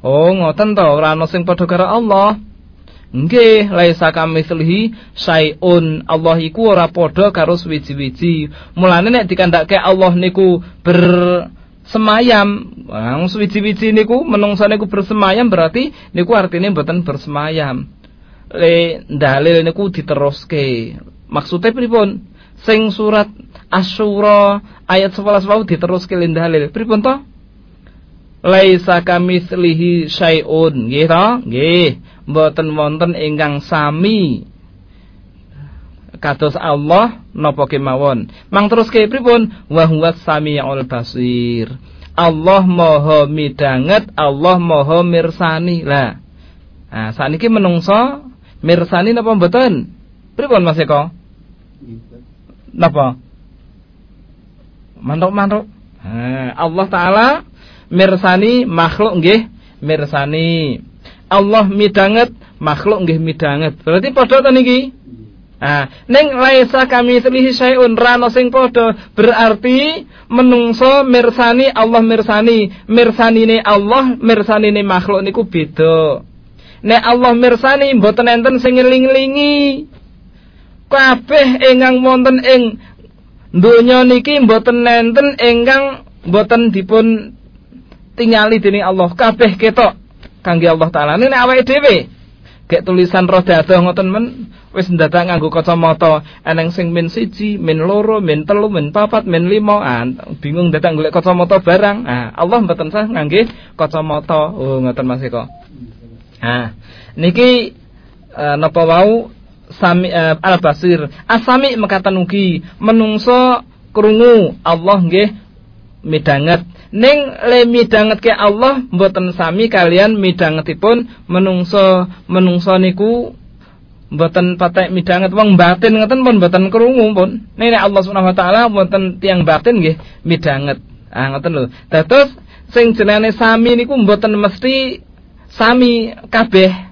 Oh ngoten to ora sing padha karo Allah. Nggih, laisa kamitslihi syai'un. Allah iku ora padha karo suwiji-wiji. Mulane nek dikandhake Allah niku bersemayam, wong suwiji-wiji niku menungsa niku bersemayam berarti niku artine mboten bersemayam. Le dalil niku diteruske. Maksudnya pripun? Sing surat Asyura ayat 11 wau diteruske dalil. Pripun to? Laisa kamitslihi syai'un. Nggih to? Nggih mboten wonten ingkang sami kados Allah napa kemawon. Mang terus pripun? Wa huwas samiul basir. Allah Maha midanget, Allah Maha mirsani. Lah. Nah, saniki menungso mirsani napa mboten? Pripun Mas Eko? Napa? Mantuk-mantuk. Nah, Allah taala mirsani makhluk nggih mirsani. Allah midanget, makhluk nggih midanget. Berarti padha to niki? Nah, ning laisa kami selihi syai'un rano sing padha. Berarti menungso mirsani Allah mirsani. Mirsanine Allah mirsanine makhluk niku beda. Nek Allah mirsani mboten enten sing ngeling-elingi kabeh ingkang wonten ing donya niki mboten enten ingkang mboten dipun tingali dening Allah. Kabeh ketok kangge Allah taala ini awake dhewe Gek tulisan roda adoh ngoten men wis ndadak nganggo kacamata eneng sing min siji, min loro, min telu, min papat, min lima. Ah, bingung datang golek kacamata barang. Ah, Allah mboten sah ngangge kacamata. Oh ngoten Mas Eko. Ah, niki uh, napa wau sami uh, al-basir. Asami mekatan ugi menungso krungu Allah nggih midanget ning le ke Allah mboten sami kalian midangetipun menungso menungso niku mboten patek midanget. Wong batin ngeten pun mboten krungu pun. Nek Allah Subhanahu wa taala mboten tiang batin nggih midanget. Ah ngoten lho. Dados sing jenenge sami niku mboten mesti sami kabeh.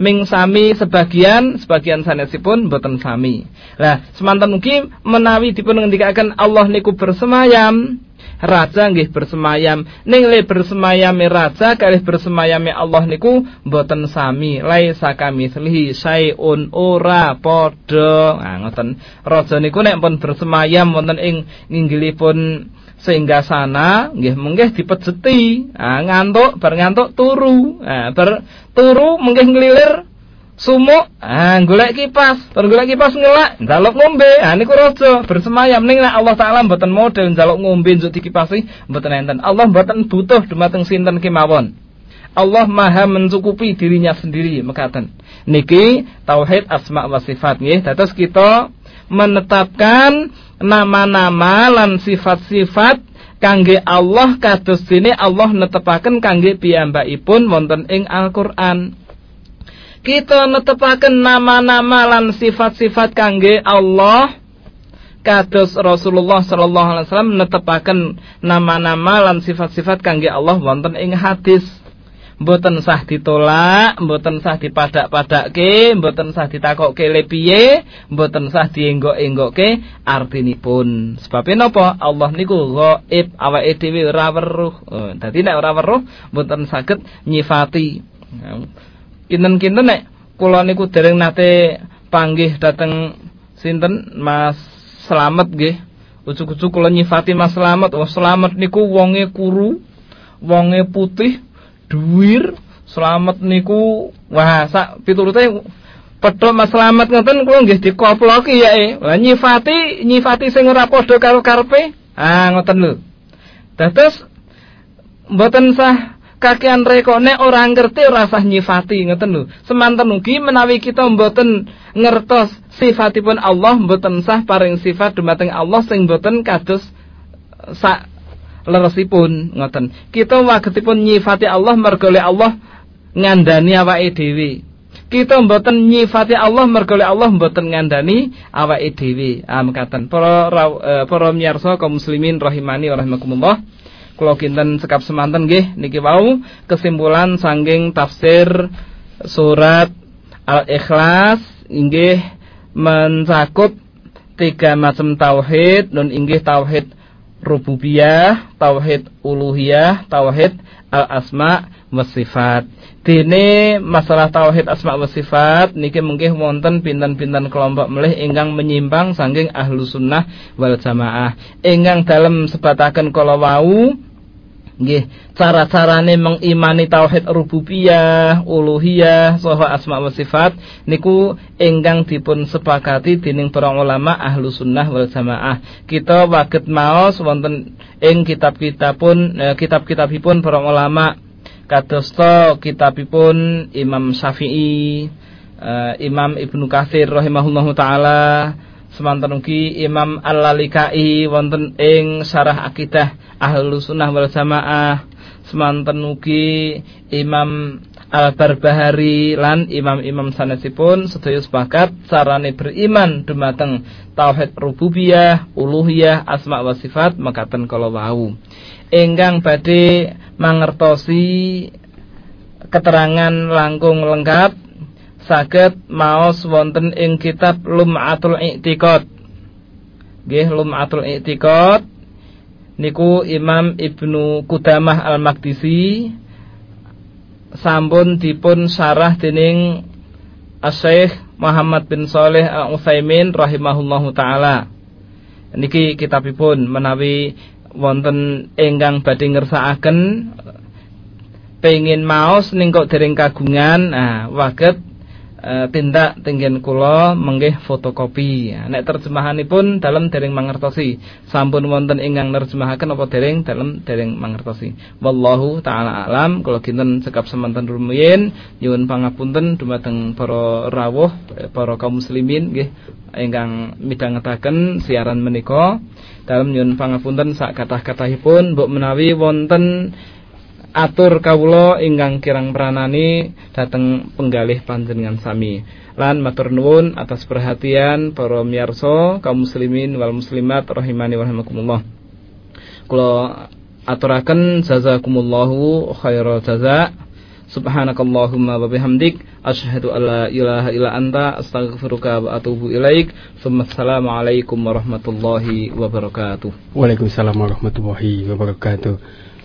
Ming sami sebagian sebagian sanesipun mboten sami. Lah semanten ugi menawi dipun ngendikaken Allah niku bersemayam raja nggih bersemayam. Ning le bersemayame raja kalih bersemayame Allah niku mboten sami. Laisa kami selihi sayun ora padha. Nah ngoten. Raja niku nek pun bersemayam wonten ing nginggilipun sehingga sana nggih menggih dipejeti. Nah, ngantuk bar ngantuk turu. Nah, bar turu menggih nglilir sumuk. Ah golek kipas. Bar golek kipas ngelak njaluk ngombe. Ah niku raja. Bersemayam. Ning nek Allah taala mboten model njaluk ngombe njuk dikipasi mboten enten. Allah mboten butuh dumateng sinten kemawon? Allah maha mencukupi dirinya sendiri mekaten. Niki tauhid asma wa sifat nggih. Dados kita menetapkan nama-nama lan sifat-sifat kangge Allah kados dene Allah netepaken kangge piyambakipun wonten ing Al-Qur'an kita netepaken nama-nama lan sifat-sifat kangge Allah kados Rasulullah sallallahu alaihi wasallam netepaken nama-nama lan sifat-sifat kangge Allah wonten ing hadis mboten sah ditolak, mboten sah dipadak-padakke, mboten sah ditakokke le piye, mboten sah dienggok-enggokke artinipun. Sebab napa? Allah niku ghaib, awake dhewe ora weruh. Oh, dadi nek ora weruh mboten saged nyifati kinten-kinten nek kula niku dereng nate panggih dateng sinten Mas Slamet nggih. Ucuk-ucuk kula nyifati Mas Slamet, oh Slamet niku wonge kuru, wonge putih, duwir. Slamet niku wah sak piturute pedho Mas Slamet ngoten kula nggih dikoploki ya e. Lah nyifati nyifati sing ora padha karo karepe. Ah ngoten lho. Dados mboten sah kakean reko nek ora ngerti ora nyifati ngoten lho. Semanten ugi menawi kita mboten ngertos sifatipun Allah mboten sah paring sifat dumateng Allah sing mboten kados sak leresipun ngoten. Kita wagetipun nyifati Allah mergo Allah ngandani awake dhewe. kita mboten nyifati Allah mergo Allah mboten ngandani awake dhewe mekaten para uh, para miyarsa kaum muslimin rahimani rahimakumullah kula kinten sekap semanten nggih niki wau kesimpulan sangking tafsir surat Al-Ikhlas inggih mencakup tiga macam tauhid nun inggih tauhid rububiyah, tauhid uluhiyah, tauhid al-asma wa sifat. Dene masalah tauhid asma wa sifat niki mungkin wonten pinten-pinten kelompok melih ingkang menyimpang saking ahlu sunnah wal jamaah. Ingkang dalam sebataken kala wau nggih cara-carane mengimani tauhid rububiyah, uluhiyah, saha asma wa sifat niku ingkang dipun sepakati dening para ulama ahlu sunnah wal jamaah. Kita waget maos wonten ing kitab-kitabipun eh, kitab-kitabipun para ulama kadosta kitabipun Imam Syafi'i, eh, Imam Ibnu Katsir rahimahullahu taala semanten ugi Imam Al-Lalikai wonten ing Syarah Akidah Ahlu Sunnah wal Jamaah semanten ugi Imam Al-Barbahari lan imam-imam sanesipun sedaya sepakat sarane beriman dumateng tauhid rububiyah, uluhiyah, asma wa sifat makaten kala wau. Ingkang badhe mangertosi keterangan langkung lengkap saged maos wonten ing kitab Lum'atul I'tiqad. Nggih Lum'atul I'tiqad niku Imam Ibnu Qudamah Al-Maqdisi sampun dipun sarah dening Asy-Syaikh Muhammad bin Saleh Al-Utsaimin rahimahullahu taala. Niki kitabipun menawi wonten ingkang badhe ngersakaken pengin maos ning kok dereng kagungan nah waget tindak tinggen kula menggih fotokopi. Nek terjemahanipun dalam dereng mangertosi. Sampun wonten ingkang nerjemahaken apa dereng dalam dereng mangertosi. Wallahu taala alam. Kula kinten cekap semanten rumiyin nyuwun pangapunten dumateng para rawuh eh, para kaum muslimin nggih ingkang midhangetaken siaran menika. Dalam nyuwun pangapunten sak kathah-kathahipun mbok menawi wonten atur kawula ingkang kirang pranani dateng penggalih panjenengan sami. Lan matur nuwun atas perhatian para miyarsa kaum muslimin wal muslimat rahimani wa rahimakumullah. Kula aturaken jazakumullahu khairal jaza. Subhanakallahumma wa bihamdik asyhadu an la ilaha illa anta astaghfiruka wa atubu ilaik. Assalamualaikum warahmatullahi wabarakatuh. Waalaikumsalam warahmatullahi wabarakatuh.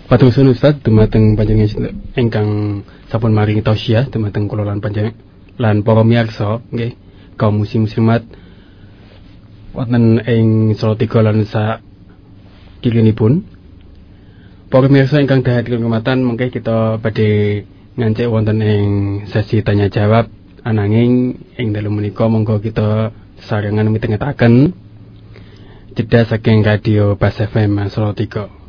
Patursun Ustaz dumateng panjenengan ingkang sampun maringi tausiah dumateng kula lan panjenengan lan para miyarsa nggih kaum muslim muslimat wonten ing Salatiga lan sak kilinipun. Para miyarsa ingkang dahat kehormatan mengke kita badhe ngancik wonten ing sesi tanya jawab ananging ing dalem menika monggo kita sarengan mitengetaken jeda saking radio Bas FM Salatiga.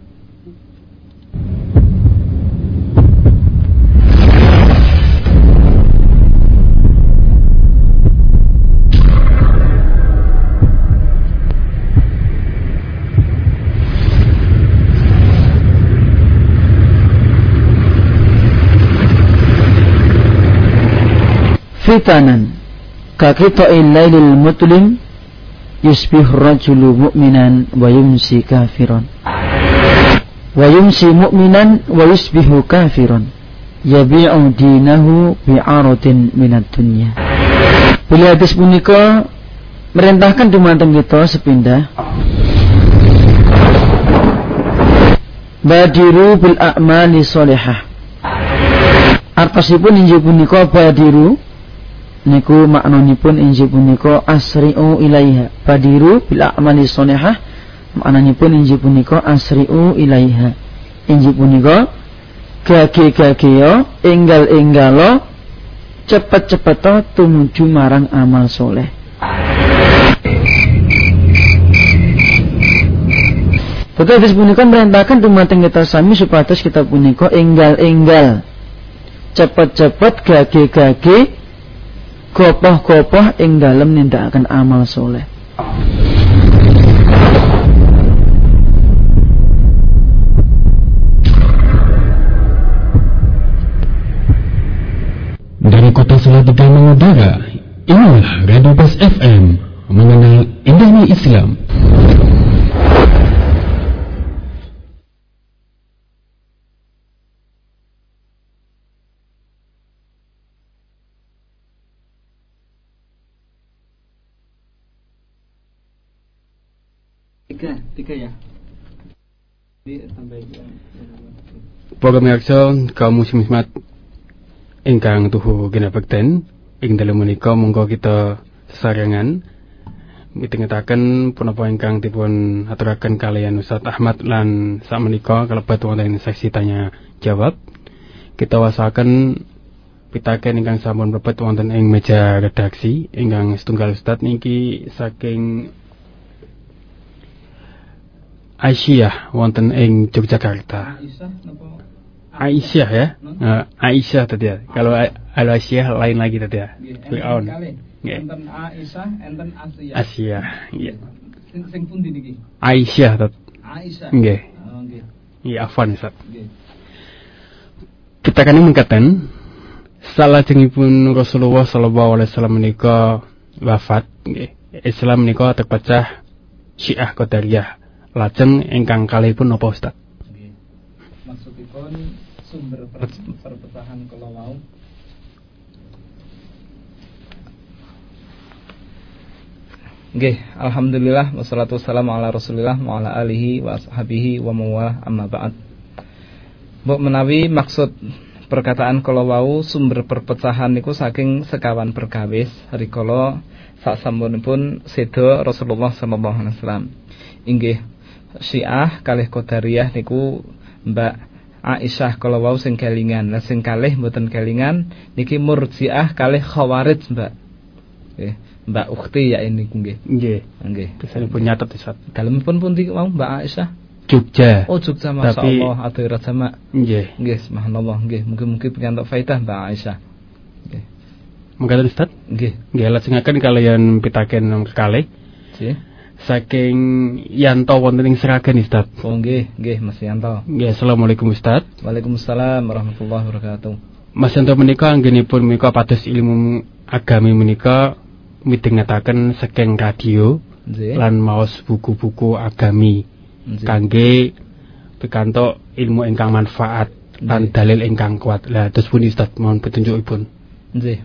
Fitanan. Kakita'il lailil mutlim yusbih rajulu mu'minan wa yumsi kafiran. Wa yumsi mu'minan wa yusbihu kafiran. Yabi'u dinahu bi'aratin minat dunya. Bila hadis punika merintahkan dumateng kita sepindah. Badiru bil a'mali solehah. Artosipun injil punika badiru niku maknanipun injil punika asri'u ilaiha. Badiru bil a'mali shalihah maknanipun injil punika asri'u ilaiha. Injil punika gage-gageo enggal-enggalo cepet-cepet tumuju marang amal soleh. Betul hadis punika merintahkan dumateng kita sami supados kita punika enggal-enggal. Cepet-cepet gage-gage gopoh-gopoh ing dalem nindakaken amal soleh. Dari kota Salatiga Saudara, inilah Radio Bas FM mengenal indahnya Islam. Tiga, tiga ya. Para pemirsa kaum muslimat ingkang tuhu ginabekten ing dalem menika monggo kita sesarengan. Mitengetaken punapa ingkang dipun aturaken kalian Ustaz Ahmad lan sakmenika kalebet wonten sesi tanya jawab. Kita wasaken pitaken ingkang sampun mlebet wonten ing meja redaksi. Ingkang setunggal Ustaz niki saking Aisyah wonten ing Yogyakarta. Aisyah ya. Uh, Aisyah tadi ya. Kalau Al Aisyah lain lagi tadi ya. Fir'aun. Nggih. Enten Aisyah, enten Asia. Asia. Iya. Sing sing pundi niki? Aisyah tadi. Aisyah. Nggih. Oh, nggih. Iya afwan Ustaz. Nggih. Kita kan mengatakan salajengipun Rasulullah sallallahu alaihi wasallam menika wafat nggih. Islam menika terpecah Syiah Qadariyah. Lajeng ingkang kalihipun napa Ustaz? Nggih. Maksudipun sumber per- perpecahan kala wau Nggih, alhamdulillah wassalatu wassalamu ala Rasulillah wa ala alihi wa ashabihi wa mawalah amma ba'd. Mbok menawi maksud perkataan kala wau sumber perpecahan niku saking sekawan perkawis rikala saksampunipun seda Rasulullah sallallahu alaihi wasallam. Inggih Syiah kalih Qadariyah niku Mbak Aisyah kala wau sing kelingan, lah sing kalih mboten kelingan niki Murji'ah kalih Khawarij, Mbak. Nggih, Mbak Ukhti ya ini nggih. Nggih. Nggih. Kesanipun nyatet Ustaz. Dalemipun pundi mau Mbak Aisyah? Jogja. Oh, Jogja Tapi- masyaallah atuh jamak. Nggih. Nggih, subhanallah nggih. Mungkin-mungkin pikantuk faedah Mbak Aisyah. Nggih. Mengatakan Ustaz? Nggih. Nggih lajengaken kalian pitaken kalih Nggih. Saking Yanto wonten ing Seragen Ustaz. Oh nggih, nggih Mas Yanto. Nggih, Assalamualaikum Ustaz. Waalaikumsalam warahmatullahi wabarakatuh. Mas Yanto menika anggenipun menika pados ilmu agami menika midhangetaken saking radio Nggih. lan maos buku-buku agami kangge pikantuk ilmu ingkang manfaat lan Nggih. dalil ingkang kuat. Lah terus pun Ustaz mohon petunjukipun. Nggih.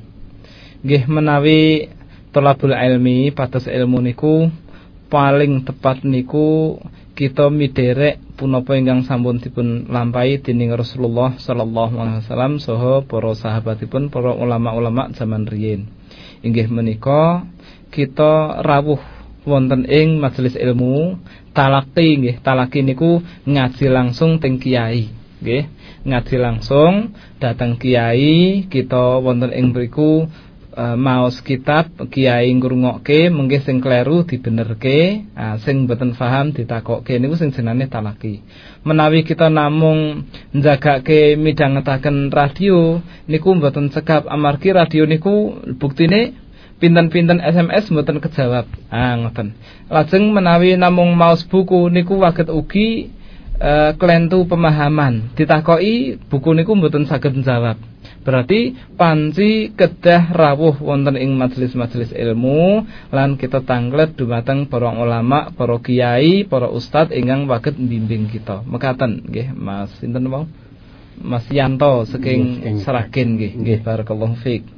Nggih menawi tolabul ilmi pados ilmu niku paling tepat niku kita miderek punapa ingkang sampun dipun lampahi dening Rasulullah sallallahu alaihi wasallam saha para sahabatipun para ulama-ulama zaman riyin. Inggih menika kita rawuh wonten ing majelis ilmu talaki nggih talaki niku ngaji langsung teng kiai nggih ngaji langsung datang kiai kita wonten ing mriku e, maos kitab kiai ngrungokke mengke sing kleru dibenerke ah, sing mboten paham ditakokke niku sing jenenge talaki menawi kita namung njagake midhangetaken radio niku mboten cekap amargi radio niku buktine pinten-pinten SMS mboten kejawab. Ah ngoten. Lajeng menawi namung maos buku niku waget ugi eh, klentu pemahaman. Ditakoki buku niku mboten saged njawab. Berarti panci kedah rawuh wonten ing majelis-majelis ilmu lan kita tanglet dumateng para ulama, para kiai, para ustad ingkang waget mbimbing kita. Mekaten nggih Mas sinten mau? Mas Yanto saking Seragen nggih. Nggih barakallahu fiik.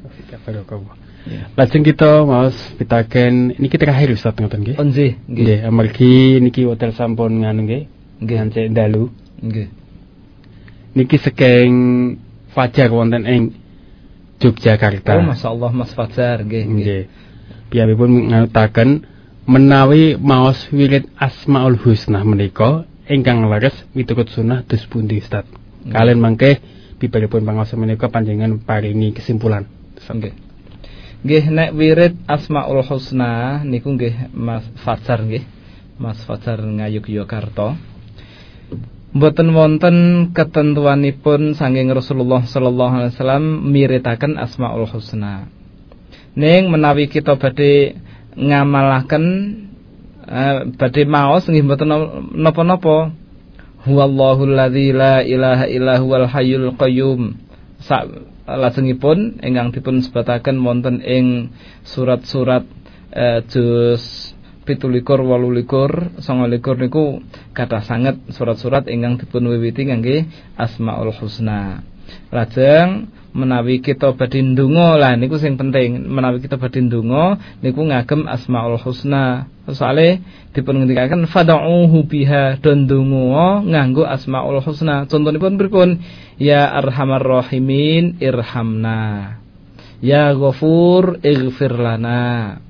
Lajeng kita maos pitaken niki terakhir Ustaz ngoten nggih. Oh nggih, nggih. Amargi niki hotel sampun nganu nggih. Nggih. Dalu. Nggih. Niki saking Fajar wonten ing Yogyakarta. Oh, Masya Allah Mas Fajar, nggih, nggih. Piyambakipun nganutaken menawi maos wirid Asmaul Husna menika ingkang leres miturut sunah dus pundi Ustaz. Kalian mangke bibaripun pangaosan menika panjenengan paringi kesimpulan. Nggih. Nggih nek wirid Asmaul Husna niku nggih Mas Fajar nggih. Mas Fajar Ngayogyakarta. Mboten wonten ketentuanipun saking Rasulullah sallallahu alaihi wasallam miritaken Asmaul Husna. Ning menawi kita badhe ngamalaken eh, badhe maos nggih mboten napa-napa. Huwallahul ladzi la ilaha illa huwal hayyul qayyum. Sak lajengipun ingkang dipun sebataken wonten ing surat-surat eh, juz pitulikur walulikur songolikur niku kata sangat surat-surat ingkang dipun wiwiti ngangge asmaul husna. Lajeng menawi kita badhe ndonga lah niku sing penting. Menawi kita badhe ndonga niku ngagem asmaul husna. Soale dipun ngendikaken fad'uhu biha don nganggo asmaul husna. Contonipun pripun? Ya arhamar rahimin irhamna. Ya ghafur ighfir lana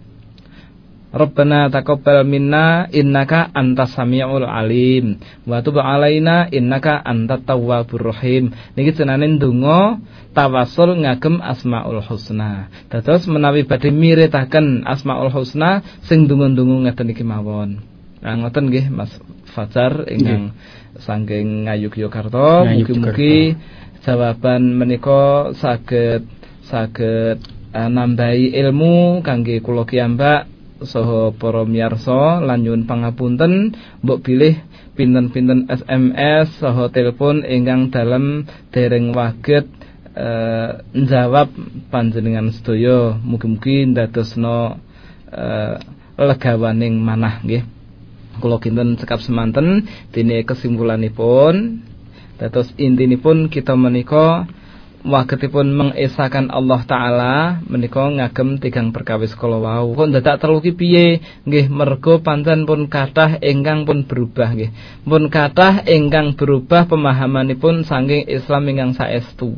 Rabbana taqabbal minna innaka antas samiul alim wa tub alaina innaka antat tawwabur rahim. Niki cenane ndonga tawasul ngagem Asmaul Husna. Dados menawi badhe miretaken Asmaul Husna sing ndonga-ndonga ngeten iki mawon. Nah ngoten nggih Mas Fajar ingkang saking Ngayogyakarta mugi-mugi jawaban menika saged saged uh, nambahi ilmu kangge kula kiyambak saha para miyarsa lan nyuwun pangapunten mbok bilih pinten-pinten SMS saha telepon ingkang dalam dereng waget uh, njawab panjenengan sedaya. Mugi-mugi ndadosno uh, legawaning manah nggih. Kula kinten cekap semanten dene kesimpulanipun. Dados intinipun kita menika wagetipun mengesakan Allah taala menika ngagem tigang perkawis kala wau. Kok dadak telu ki piye? Nggih mergo pancen pun kathah ingkang pun berubah nggih. Pun kathah ingkang berubah pemahamanipun saking Islam ingkang saestu.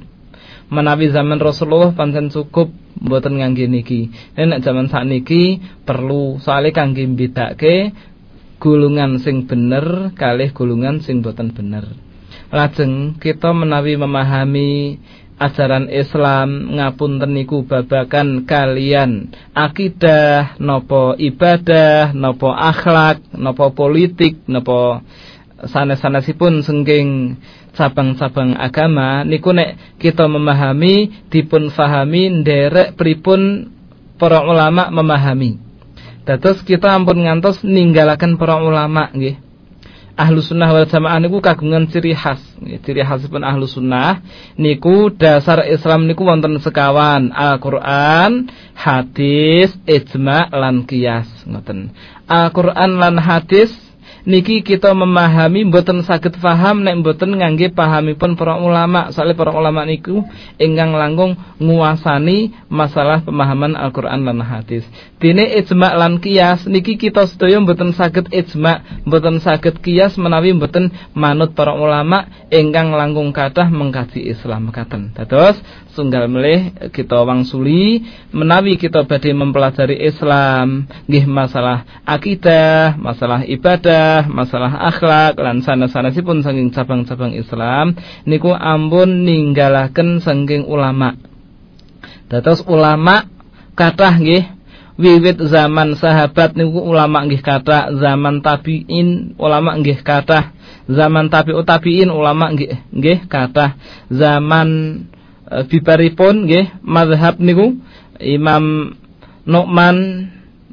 Menawi zaman Rasulullah pancen cukup mboten ngangge niki. Nek zaman sakniki perlu soalnya kangge mbedake gulungan sing bener kalih gulungan sing boten bener. Lajeng kita menawi memahami ajaran Islam ngapunten niku babakan kalian. Akidah nopo ibadah nopo akhlak nopo politik nopo sanes-sanesipun sengging cabang-cabang agama. Niku nek kita memahami dipun fahami nderek pripun para ulama memahami. Dados kita ampun ngantos ninggalaken para ulama nggih ahlu sunnah wal jamaah niku kagungan ciri khas. Ciri khasipun ahlu sunnah niku dasar Islam niku wonten sekawan. Al-Quran hadis ijma lan kias ngoten. Al-Quran lan hadis niki kita memahami mboten saged paham nek mboten ngangge pahamipun para ulama. Soalnya para ulama niku ingkang langkung nguasani masalah pemahaman Al-Qur'an lan hadis. Dene ijma lan kias niki kita sedaya mboten saged ijma mboten saged kias menawi mboten manut para ulama ingkang langkung kathah mengkaji Islam mekaten dados tunggal melih kita wangsuli menawi kita badhe mempelajari Islam nggih masalah akidah, masalah ibadah, masalah akhlak lan sanes-sanesipun saking cabang-cabang Islam niku ampun ninggalaken saking ulama. Dados ulama kathah nggih wiwit zaman sahabat niku ulama nggih kathah, zaman tabi'in ulama nggih kathah, zaman tabi'ut tabi'in ulama nggih nggih kathah, zaman Eh, bibaripun nggih mazhab niku Imam Nu'man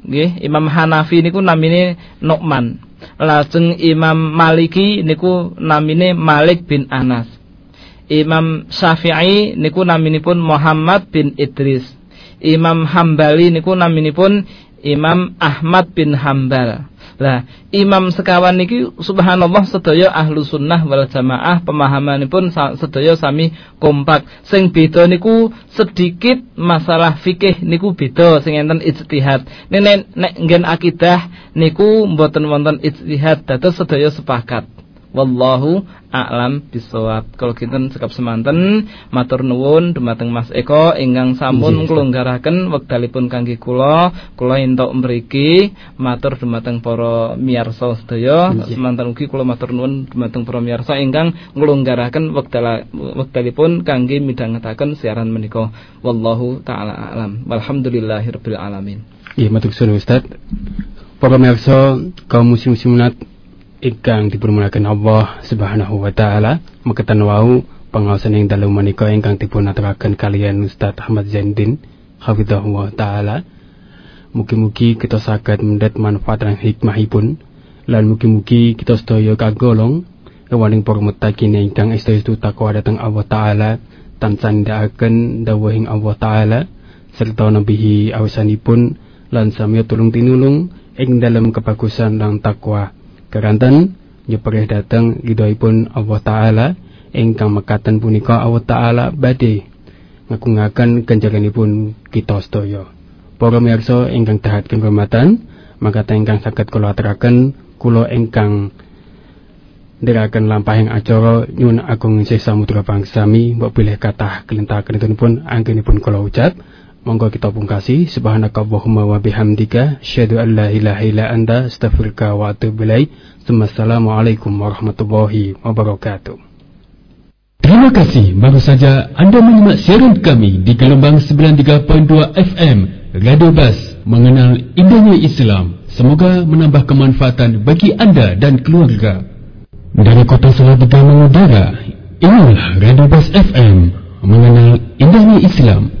nggih Imam Hanafi niku namine Nu'man. Lajeng Imam Maliki niku namine Malik bin Anas. Imam Syafi'i niku naminipun Muhammad bin Idris. Imam Hambali niku naminipun Imam Ahmad bin Hambal Lah, imam sekawan niki subhanallah sedaya ahlu sunnah wal jamaah pemahamanipun sedaya sami kompak. Sing beda niku sedikit masalah fikih niku beda sing enten ijtihad. Nek nek nggen akidah niku mboten wonten ijtihad dados sedaya sepakat. Wallahu a'lam bisawab. Kalau kinten sekap semanten matur nuwun dumateng Mas Eko ingkang sampun nglonggaraken wekdalipun kangge kula, kula entuk mriki matur dumateng para miyarsa sedaya. Semanten ugi kula matur nuwun dumateng para miyarsa ingkang nglonggaraken wekdal wekdalipun kangge midhangetaken siaran menika. Wallahu taala a'lam. Walhamdulillahirabbil alamin. Iya, matur suwun Ustaz. Para miyarsa kaum muslim-muslimat ingkang dipermuliakan Allah Subhanahu wa taala meketan wau pengawasan yang dalam menika ingkang dipun aturaken kalian Ustaz Ahmad Zaindin hafizahullah taala mugi-mugi kita saged mendet manfaat dan hikmahipun lan mugi-mugi kita sedaya kagolong ewaning para mutakin ingkang estu takwa datang Allah taala tansah nindakaken dawuhing Allah taala serta nabihi awasanipun lan sami tulung tinulung ing dalam kebagusan lan takwa. Keranten nyeperih dateng ridhoipun Allah taala ingkang mekaten punika Allah taala badhe ngagungaken ganjaranipun kita sedaya. Para miyarsa ingkang dahat kehormatan, maka ingkang saged kula aturaken kula ingkang ndherekaken lampahing acara nyun agung sih samudra bangsami mbok bilih kathah kelintah-kelintunipun anggenipun kula ucap monggo kita pungkasi. Subhanakallahumma wa bihamdika. Asyhadu an la ilaha illa anta. Astaghfiruka wa atubu ilaik. Assalamualaikum warahmatullahi wabarakatuh. Terima kasih. Baru saja anda menyimak siaran kami di gelombang 93.2 FM Radio Bas mengenal indahnya Islam. Semoga menambah kemanfaatan bagi anda dan keluarga. Dari kota Salatiga mengudara, inilah Radio Bas FM mengenal indahnya Islam.